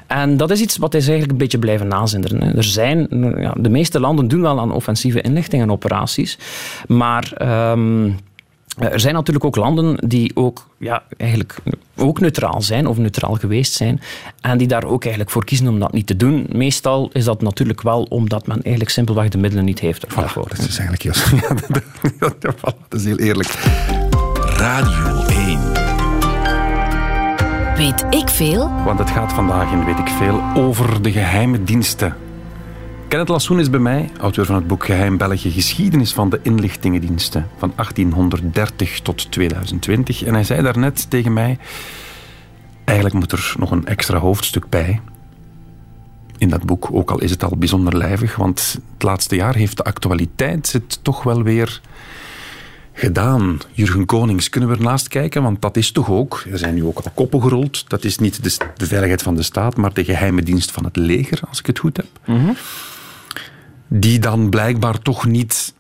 En dat is iets wat is eigenlijk een beetje blijven nazinderen. hè. Er zijn, ja, de meeste landen doen wel aan offensieve inlichtingenoperaties, maar... ehm, er zijn natuurlijk ook landen die ook, ja, eigenlijk ook neutraal zijn of neutraal geweest zijn en die daar ook eigenlijk voor kiezen om dat niet te doen. Meestal is dat natuurlijk wel omdat men eigenlijk simpelweg de middelen niet heeft daarvoor. Dat is eigenlijk heel... Ja, dat, dat, dat, dat is heel eerlijk. Radio 1. Weet ik veel? Want het gaat vandaag in Weet ik Veel over de geheime diensten. Kenneth Lassoen is bij mij, auteur van het boek Geheim België, geschiedenis van de inlichtingendiensten van 1830 tot 2020. En hij zei daarnet tegen mij, eigenlijk moet er nog een extra hoofdstuk bij in dat boek, ook al is het al bijzonder lijvig, want het laatste jaar heeft de actualiteit het toch wel weer gedaan. Jurgen Konings, kunnen we ernaast kijken? Want dat is toch ook, er zijn nu ook al koppen gerold, dat is niet de, de veiligheid van de staat, maar de geheime dienst van het leger, als ik het goed heb. Die dan blijkbaar toch niet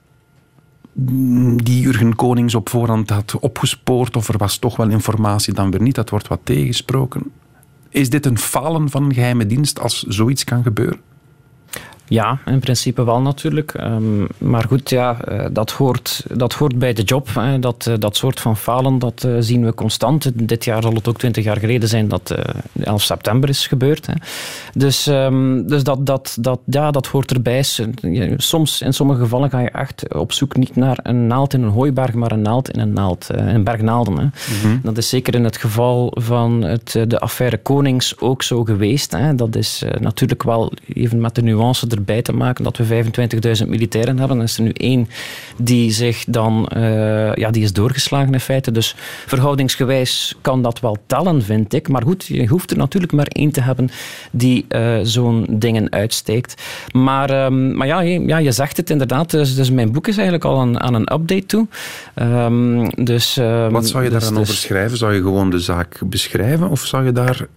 mm, die Jurgen Konings op voorhand had opgespoord, of er was toch wel informatie, dan weer niet, dat wordt wat tegensproken. Is dit een falen van een geheime dienst als zoiets kan gebeuren? Ja, in principe wel natuurlijk. Ehm, maar goed, ja, eh, dat, hoort, dat hoort bij de job. Hè. Dat, eh, dat soort van falen, dat eh, zien we constant. Dit jaar zal het ook twintig jaar geleden zijn dat eh 11 september is gebeurd. Hè. Dus, ehm, dus dat, dat, dat, ja, dat hoort erbij. Soms, in sommige gevallen ga je echt op zoek niet naar een naald in een hooiberg, maar een naald in een, naald, een berg naalden. Hè. Dat is zeker in het geval van het, de affaire Konings ook zo geweest. Hè. Dat is natuurlijk wel even met de nuance erbij te maken dat we 25.000 militairen hebben. Er is er nu één die zich dan eh, ja, die is doorgeslagen in feite. Dus verhoudingsgewijs kan dat wel tellen, vind ik. Maar goed, je hoeft er natuurlijk maar één te hebben die eh, zo'n dingen uitsteekt. Maar, ehm, maar ja, je, ja, je zegt het inderdaad. Dus, dus mijn boek is eigenlijk al aan, aan een update toe. Ehm, dus, ehm, Wat zou je daar dus- dan dus- over schrijven? Zou je gewoon de zaak beschrijven of zou je daar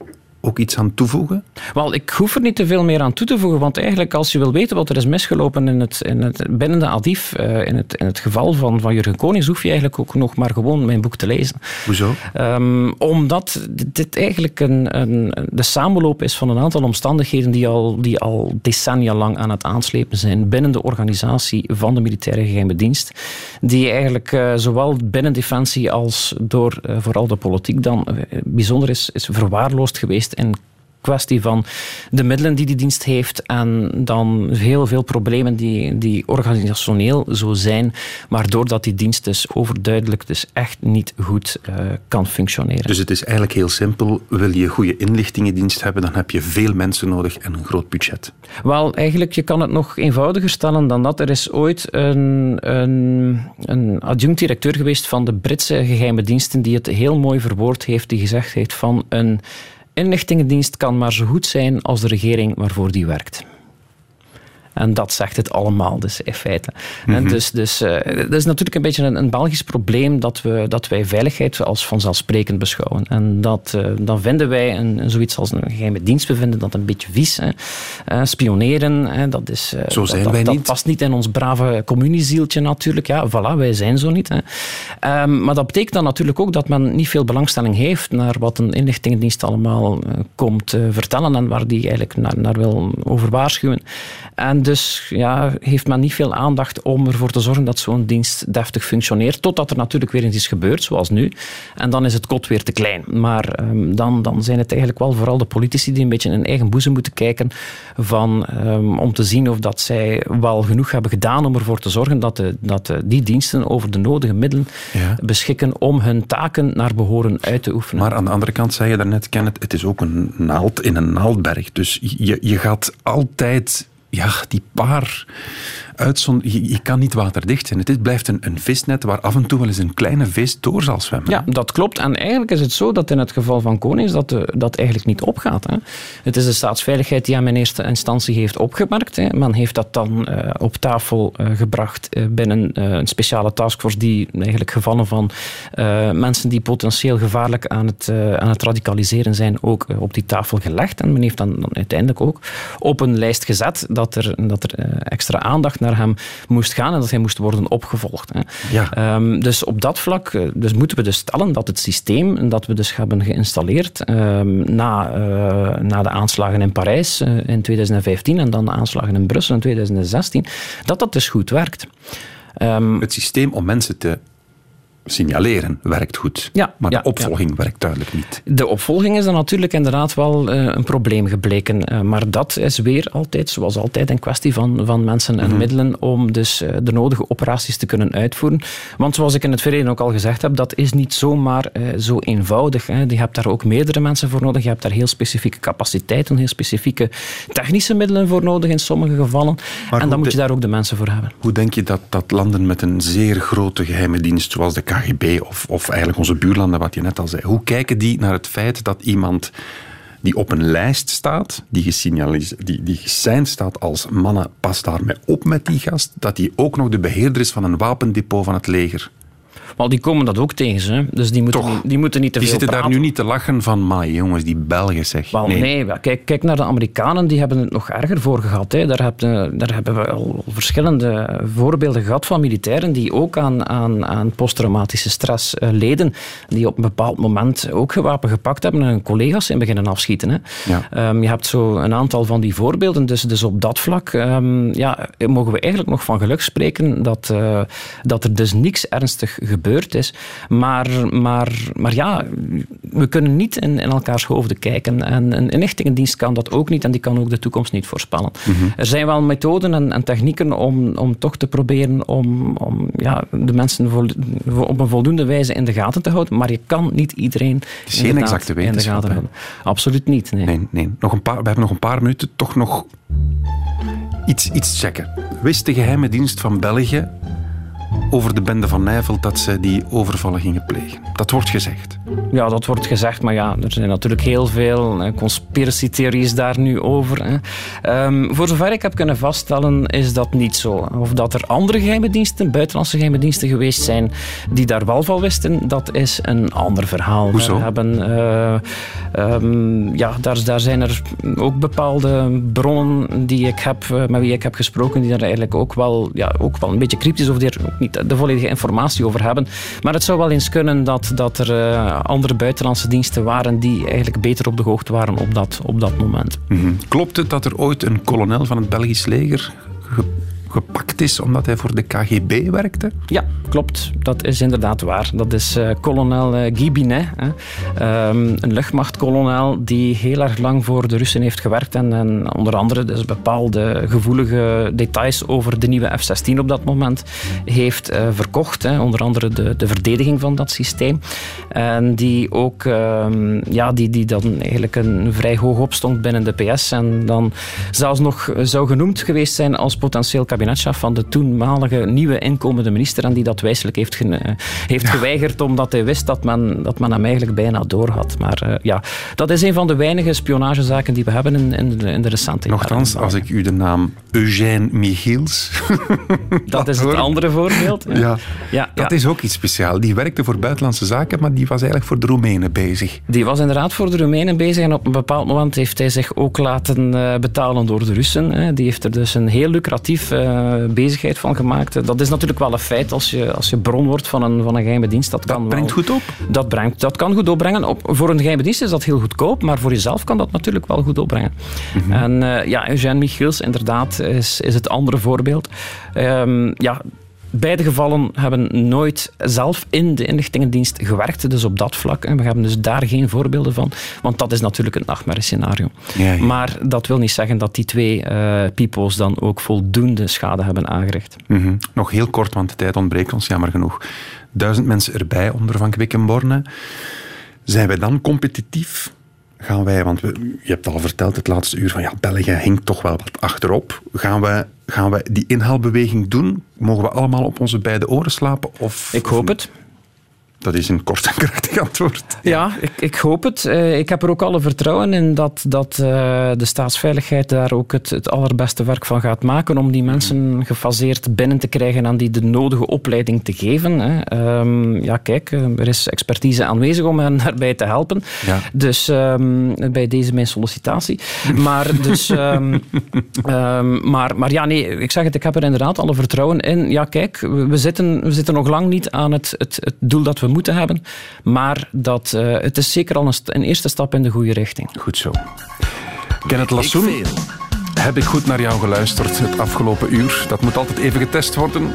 ook iets aan toevoegen? Wel, ik hoef er niet te veel meer aan toe te voegen, want eigenlijk als je wil weten wat er is misgelopen in het, in het, binnen de ADIF, eh, in, het, in het geval van, van Jurgen Konings, hoef je eigenlijk ook nog maar gewoon mijn boek te lezen. Hoezo? Ehm, omdat dit eigenlijk een, een, de samenloop is van een aantal omstandigheden die al, die al decennia lang aan het aanslepen zijn binnen de organisatie van de militaire geheime dienst. Die eigenlijk eh, zowel binnen Defensie als door eh, vooral de politiek dan bijzonder is, is verwaarloosd geweest in kwestie van de middelen die die dienst heeft en dan heel veel problemen die, die organisationeel zo zijn, waardoor dat die dienst dus overduidelijk dus echt niet goed eh, kan functioneren. Dus het is eigenlijk heel simpel. Wil je goede inlichtingendienst hebben, dan heb je veel mensen nodig en een groot budget. Wel, eigenlijk, je kan het nog eenvoudiger stellen dan dat. Er is ooit een, een, een adjunct-directeur geweest van de Britse geheime diensten die het heel mooi verwoord heeft, die gezegd heeft van een inlichtingendienst kan maar zo goed zijn als de regering waarvoor die werkt. En dat zegt het allemaal, dus in feite. En dus, dus uh, dat is natuurlijk een beetje een, een, Belgisch probleem dat, we, dat wij veiligheid als vanzelfsprekend beschouwen. En dat, uh, dan vinden wij een, zoiets als een geheime dienst, we vinden dat een beetje vies. Hè. Uh, spioneren, hè, dat, is, zo zijn dat, wij dat, niet. past niet in ons brave communiezieltje natuurlijk. Ja, voilà, wij zijn zo niet. Hè. Um, maar dat betekent dan natuurlijk ook dat men niet veel belangstelling heeft naar wat een inlichtingendienst allemaal komt vertellen en waar die eigenlijk naar, naar wil over waarschuwen. En dus ja, heeft men niet veel aandacht om ervoor te zorgen dat zo'n dienst deftig functioneert. Totdat er natuurlijk weer iets is gebeurd, zoals nu. En dan is het kot weer te klein. Maar um, dan, dan zijn het eigenlijk wel vooral de politici die een beetje in hun eigen boezem moeten kijken van, um, om te zien of dat zij wel genoeg hebben gedaan om ervoor te zorgen dat, de, dat de, die diensten over de nodige middelen ja. beschikken om hun taken naar behoren uit te oefenen. Maar aan de andere kant zei je daarnet, Kenneth, het is ook een naald in een naaldberg. Dus je, je gaat altijd ja, die paar uitzond je, kan niet waterdicht zijn. Het blijft een, een, visnet waar af en toe wel eens een kleine vis door zal zwemmen. Ja, dat klopt. En eigenlijk is het zo dat in het geval van Konings dat dat eigenlijk niet opgaat. Hè. Het is de staatsveiligheid die hem in eerste instantie heeft opgemerkt. Hè. Men heeft dat dan uh, op tafel uh, gebracht uh, binnen een speciale taskforce die eigenlijk gevallen van mensen die potentieel gevaarlijk aan het, aan het radicaliseren zijn ook op die tafel gelegd. En men heeft dan, dan uiteindelijk ook op een lijst gezet dat er, dat er extra aandacht naar hem moest gaan en dat hij moest worden opgevolgd. Hè. Ja. Um, dus op dat vlak dus moeten we dus stellen dat het systeem dat we dus hebben geïnstalleerd um, na, uh, na de aanslagen in Parijs uh, in 2015 en dan de aanslagen in Brussel in 2016, dat dat dus goed werkt. Um, het systeem om mensen te signaleren werkt goed. Ja, maar de ja, opvolging ja. werkt duidelijk niet. De opvolging is dan natuurlijk inderdaad wel uh, een probleem gebleken. Uh, maar dat is weer altijd, zoals altijd, een kwestie van, van mensen en mm -hmm. middelen om dus uh, de nodige operaties te kunnen uitvoeren. Want zoals ik in het verleden ook al gezegd heb, dat is niet zomaar zo eenvoudig. Hè. Je hebt daar ook meerdere mensen voor nodig. Je hebt daar heel specifieke capaciteiten, heel specifieke technische middelen voor nodig in sommige gevallen. Maar en dan moet je daar ook de mensen voor hebben. Hoe denk je dat, dat landen met een zeer grote geheime dienst, zoals de KGB of, of eigenlijk onze buurlanden, wat je net al zei. Hoe kijken die naar het feit dat iemand die op een lijst staat, die gesignaliseerd, die, die staat als mannen, pas daarmee op met die gast, dat die ook nog de beheerder is van een wapendepot van het leger? Maar die komen dat ook tegen ze. Dus die moeten, niet, die moeten niet te die veel zitten praten. daar nu niet te lachen van, maar jongens, die Belgen zeg. Wel, nee, nee kijk, kijk naar de Amerikanen, die hebben het nog erger voor gehad. Hè. Daar, hebben, daar hebben we al verschillende voorbeelden gehad van militairen die ook aan, aan, aan posttraumatische stress uh, leden, die op een bepaald moment ook gewapen gepakt hebben en hun collega's in beginnen afschieten. Hè. Ja. Um, je hebt zo een aantal van die voorbeelden, dus, dus op dat vlak um, ja, mogen we eigenlijk nog van geluk spreken dat, uh, dat er dus niks ernstig gebeurt gebeurd is. Maar, maar, maar ja, we kunnen niet in, in elkaars hoofden kijken. En een inlichtingendienst kan dat ook niet en die kan ook de toekomst niet voorspellen. Mhm. Mm -hmm. Er zijn wel methoden en, en, technieken om, om toch te proberen om, om ja, de mensen vol, op een voldoende wijze in de gaten te houden. Maar je kan niet iedereen het is geen exacte in de gaten houden. Absoluut niet. Nee. Nee, nee. Nog een paar, we hebben nog een paar minuten. Toch nog iets, iets checken. Wist de geheime dienst van België over de bende van Nijvel dat ze die overvallen gingen plegen. Dat wordt gezegd. Ja, dat wordt gezegd, maar ja, er zijn natuurlijk heel veel conspiracy-theories daar nu over. Hè. Um, voor zover ik heb kunnen vaststellen, is dat niet zo. Of dat er andere geheime diensten, buitenlandse geheime diensten geweest zijn, die daar wel van wisten, dat is een ander verhaal. Hoezo? We hebben, uh, um, ja, daar, daar zijn er ook bepaalde bronnen die ik heb, uh, met wie ik heb gesproken, die daar eigenlijk ook wel, ja, ook wel een beetje cryptisch over die niet de volledige informatie over hebben. Maar het zou wel eens kunnen dat, dat er uh, andere buitenlandse diensten waren die eigenlijk beter op de hoogte waren op dat, op dat moment. -hmm. Klopt het dat er ooit een kolonel van het Belgisch leger ge gepakt is omdat hij voor de KGB werkte? Ja, klopt. Dat is inderdaad waar. Dat is uh, kolonel uh, Guy Binet, hè. Um, een luchtmachtkolonel die heel erg lang voor de Russen heeft gewerkt en, en onder andere dus bepaalde gevoelige details over de nieuwe F-16 op dat moment heeft uh, verkocht. Hè. Onder andere de, de verdediging van dat systeem. En die ook um, ja, die, die dan eigenlijk een vrij hoog opstond binnen de PS en dan zelfs nog zou genoemd geweest zijn als potentieel kabinetsminister van de toenmalige nieuwe inkomende minister en die dat wijselijk heeft, ge- eh, heeft geweigerd omdat hij wist dat men, dat men hem eigenlijk bijna door had. Maar eh, ja, dat is een van de weinige spionagezaken die we hebben in, in, de, in de recente Nochtans, jaren. als ik u de naam Eugène Michiels... Dat is het andere voorbeeld. Ja, ja, dat ja. is ook iets speciaals. Die werkte voor buitenlandse zaken, maar die was eigenlijk voor de Roemenen bezig. Die was inderdaad voor de Roemenen bezig en op een bepaald moment heeft hij zich ook laten eh, betalen door de Russen. Die heeft er dus een heel lucratief bezigheid van gemaakt. Dat is natuurlijk wel een feit als je, als je bron wordt van een, van een geheime dienst. Dat, kan Dat brengt wel- goed op. Dat, brengt, dat kan goed opbrengen. Op, voor een geheime dienst is dat heel goedkoop, maar voor jezelf kan dat natuurlijk wel goed opbrengen. Mhm. En eh, ja, Eugène Michiels inderdaad is, is het andere voorbeeld. Ehm, ja, Beide gevallen hebben nooit zelf in de inlichtingendienst gewerkt, dus op dat vlak. En we hebben dus daar geen voorbeelden van, want dat is natuurlijk een nachtmerriescenario. Ja, ja. Maar dat wil niet zeggen dat die twee eh pipo's dan ook voldoende schade hebben aangericht. Mhm. Nog heel kort, want de tijd ontbreekt ons, jammer genoeg. Duizend mensen erbij onder Van Quickenborne. Zijn wij dan competitief? Gaan wij, want we, je hebt al verteld het laatste uur van ja, België hinkt toch wel wat achterop. Gaan wij, gaan wij die inhaalbeweging doen? Mogen we allemaal op onze beide oren slapen? Of, Ik hoop het. Dat is een kort en krachtig antwoord. Ja, ik, ik hoop het. Eh, ik heb er ook alle vertrouwen in dat, dat eh, de staatsveiligheid daar ook het, het allerbeste werk van gaat maken om die mensen gefaseerd binnen te krijgen en die de nodige opleiding te geven. Hè. Ehm, ja, kijk, eh, er is expertise aanwezig om hen daarbij te helpen. Ja. Dus ehm, bij deze mijn sollicitatie. Maar, dus, ehm, maar, maar ja, nee, ik zeg het, ik heb er inderdaad alle vertrouwen in. Ja, kijk, we we zitten, we zitten nog lang niet aan het, het, het doel dat we moeten hebben. Maar dat, eh, het is zeker al een, st- een eerste stap in de goede richting. Goed zo. Kenneth Ik Lassoen, heb ik goed naar jou geluisterd het afgelopen uur? Dat moet altijd even getest worden.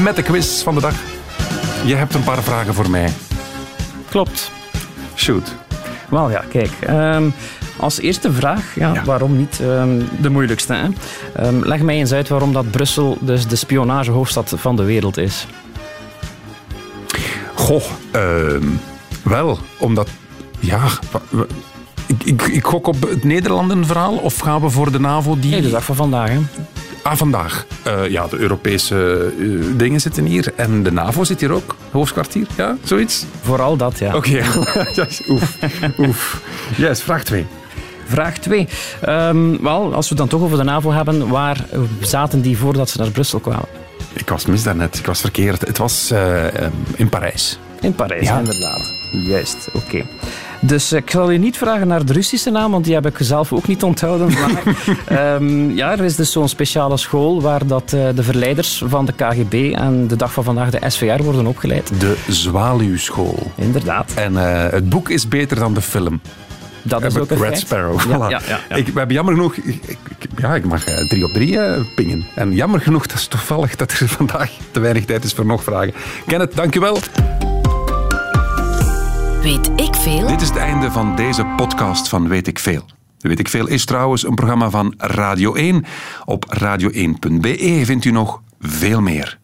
Met de quiz van de dag. Je hebt een paar vragen voor mij. Klopt. Shoot. Wel ja, kijk. ehm, als eerste vraag, ja, Ja. waarom niet ehm, de moeilijkste? Hè? Ehm, leg mij eens uit waarom dat Brussel dus de spionagehoofdstad van de wereld is. Goh, ehm, wel, omdat... Ja, ik, ik, ik gok op het Nederlandenverhaal of gaan we voor de NAVO die... Nee, de dag van vandaag. Hè? Ah, vandaag. Eh, ja, de Europese eh, dingen zitten hier en de NAVO zit hier ook. Hoofdkwartier, ja, zoiets? Vooral dat, ja. Oké, Ja, oef, oef. Yes, vraag 2. Vraag 2. wel, als we het dan toch over de NAVO hebben, waar zaten die voordat ze naar Brussel kwamen? Ik was mis daarnet, ik was verkeerd. Het was eh, eh, in Parijs. In Parijs, Ja. inderdaad. Juist, oké. Dus eh, ik zal je niet vragen naar de Russische naam, want die heb ik zelf ook niet onthouden. Maar ehm, ja, er is dus zo'n speciale school waar dat, de verleiders van de KGB en de dag van vandaag de SVR worden opgeleid. De Zwaluwschool. Inderdaad. En het boek is beter dan de film. Dat is ook een Red. Sparrow. Ja, Voilà. ja, ja, ja. Ik, we hebben jammer genoeg... Ik, ik- ik- ja, ik mag eh, drie op drie eh, pingen. En jammer genoeg, dat is toevallig dat er vandaag te weinig tijd is voor nog vragen. Kenneth, dankjewel. Weet ik veel? Dit is het einde van deze podcast van Weet ik Veel. Weet ik Veel is trouwens een programma van Radio 1. Op radio1.be vindt u nog veel meer.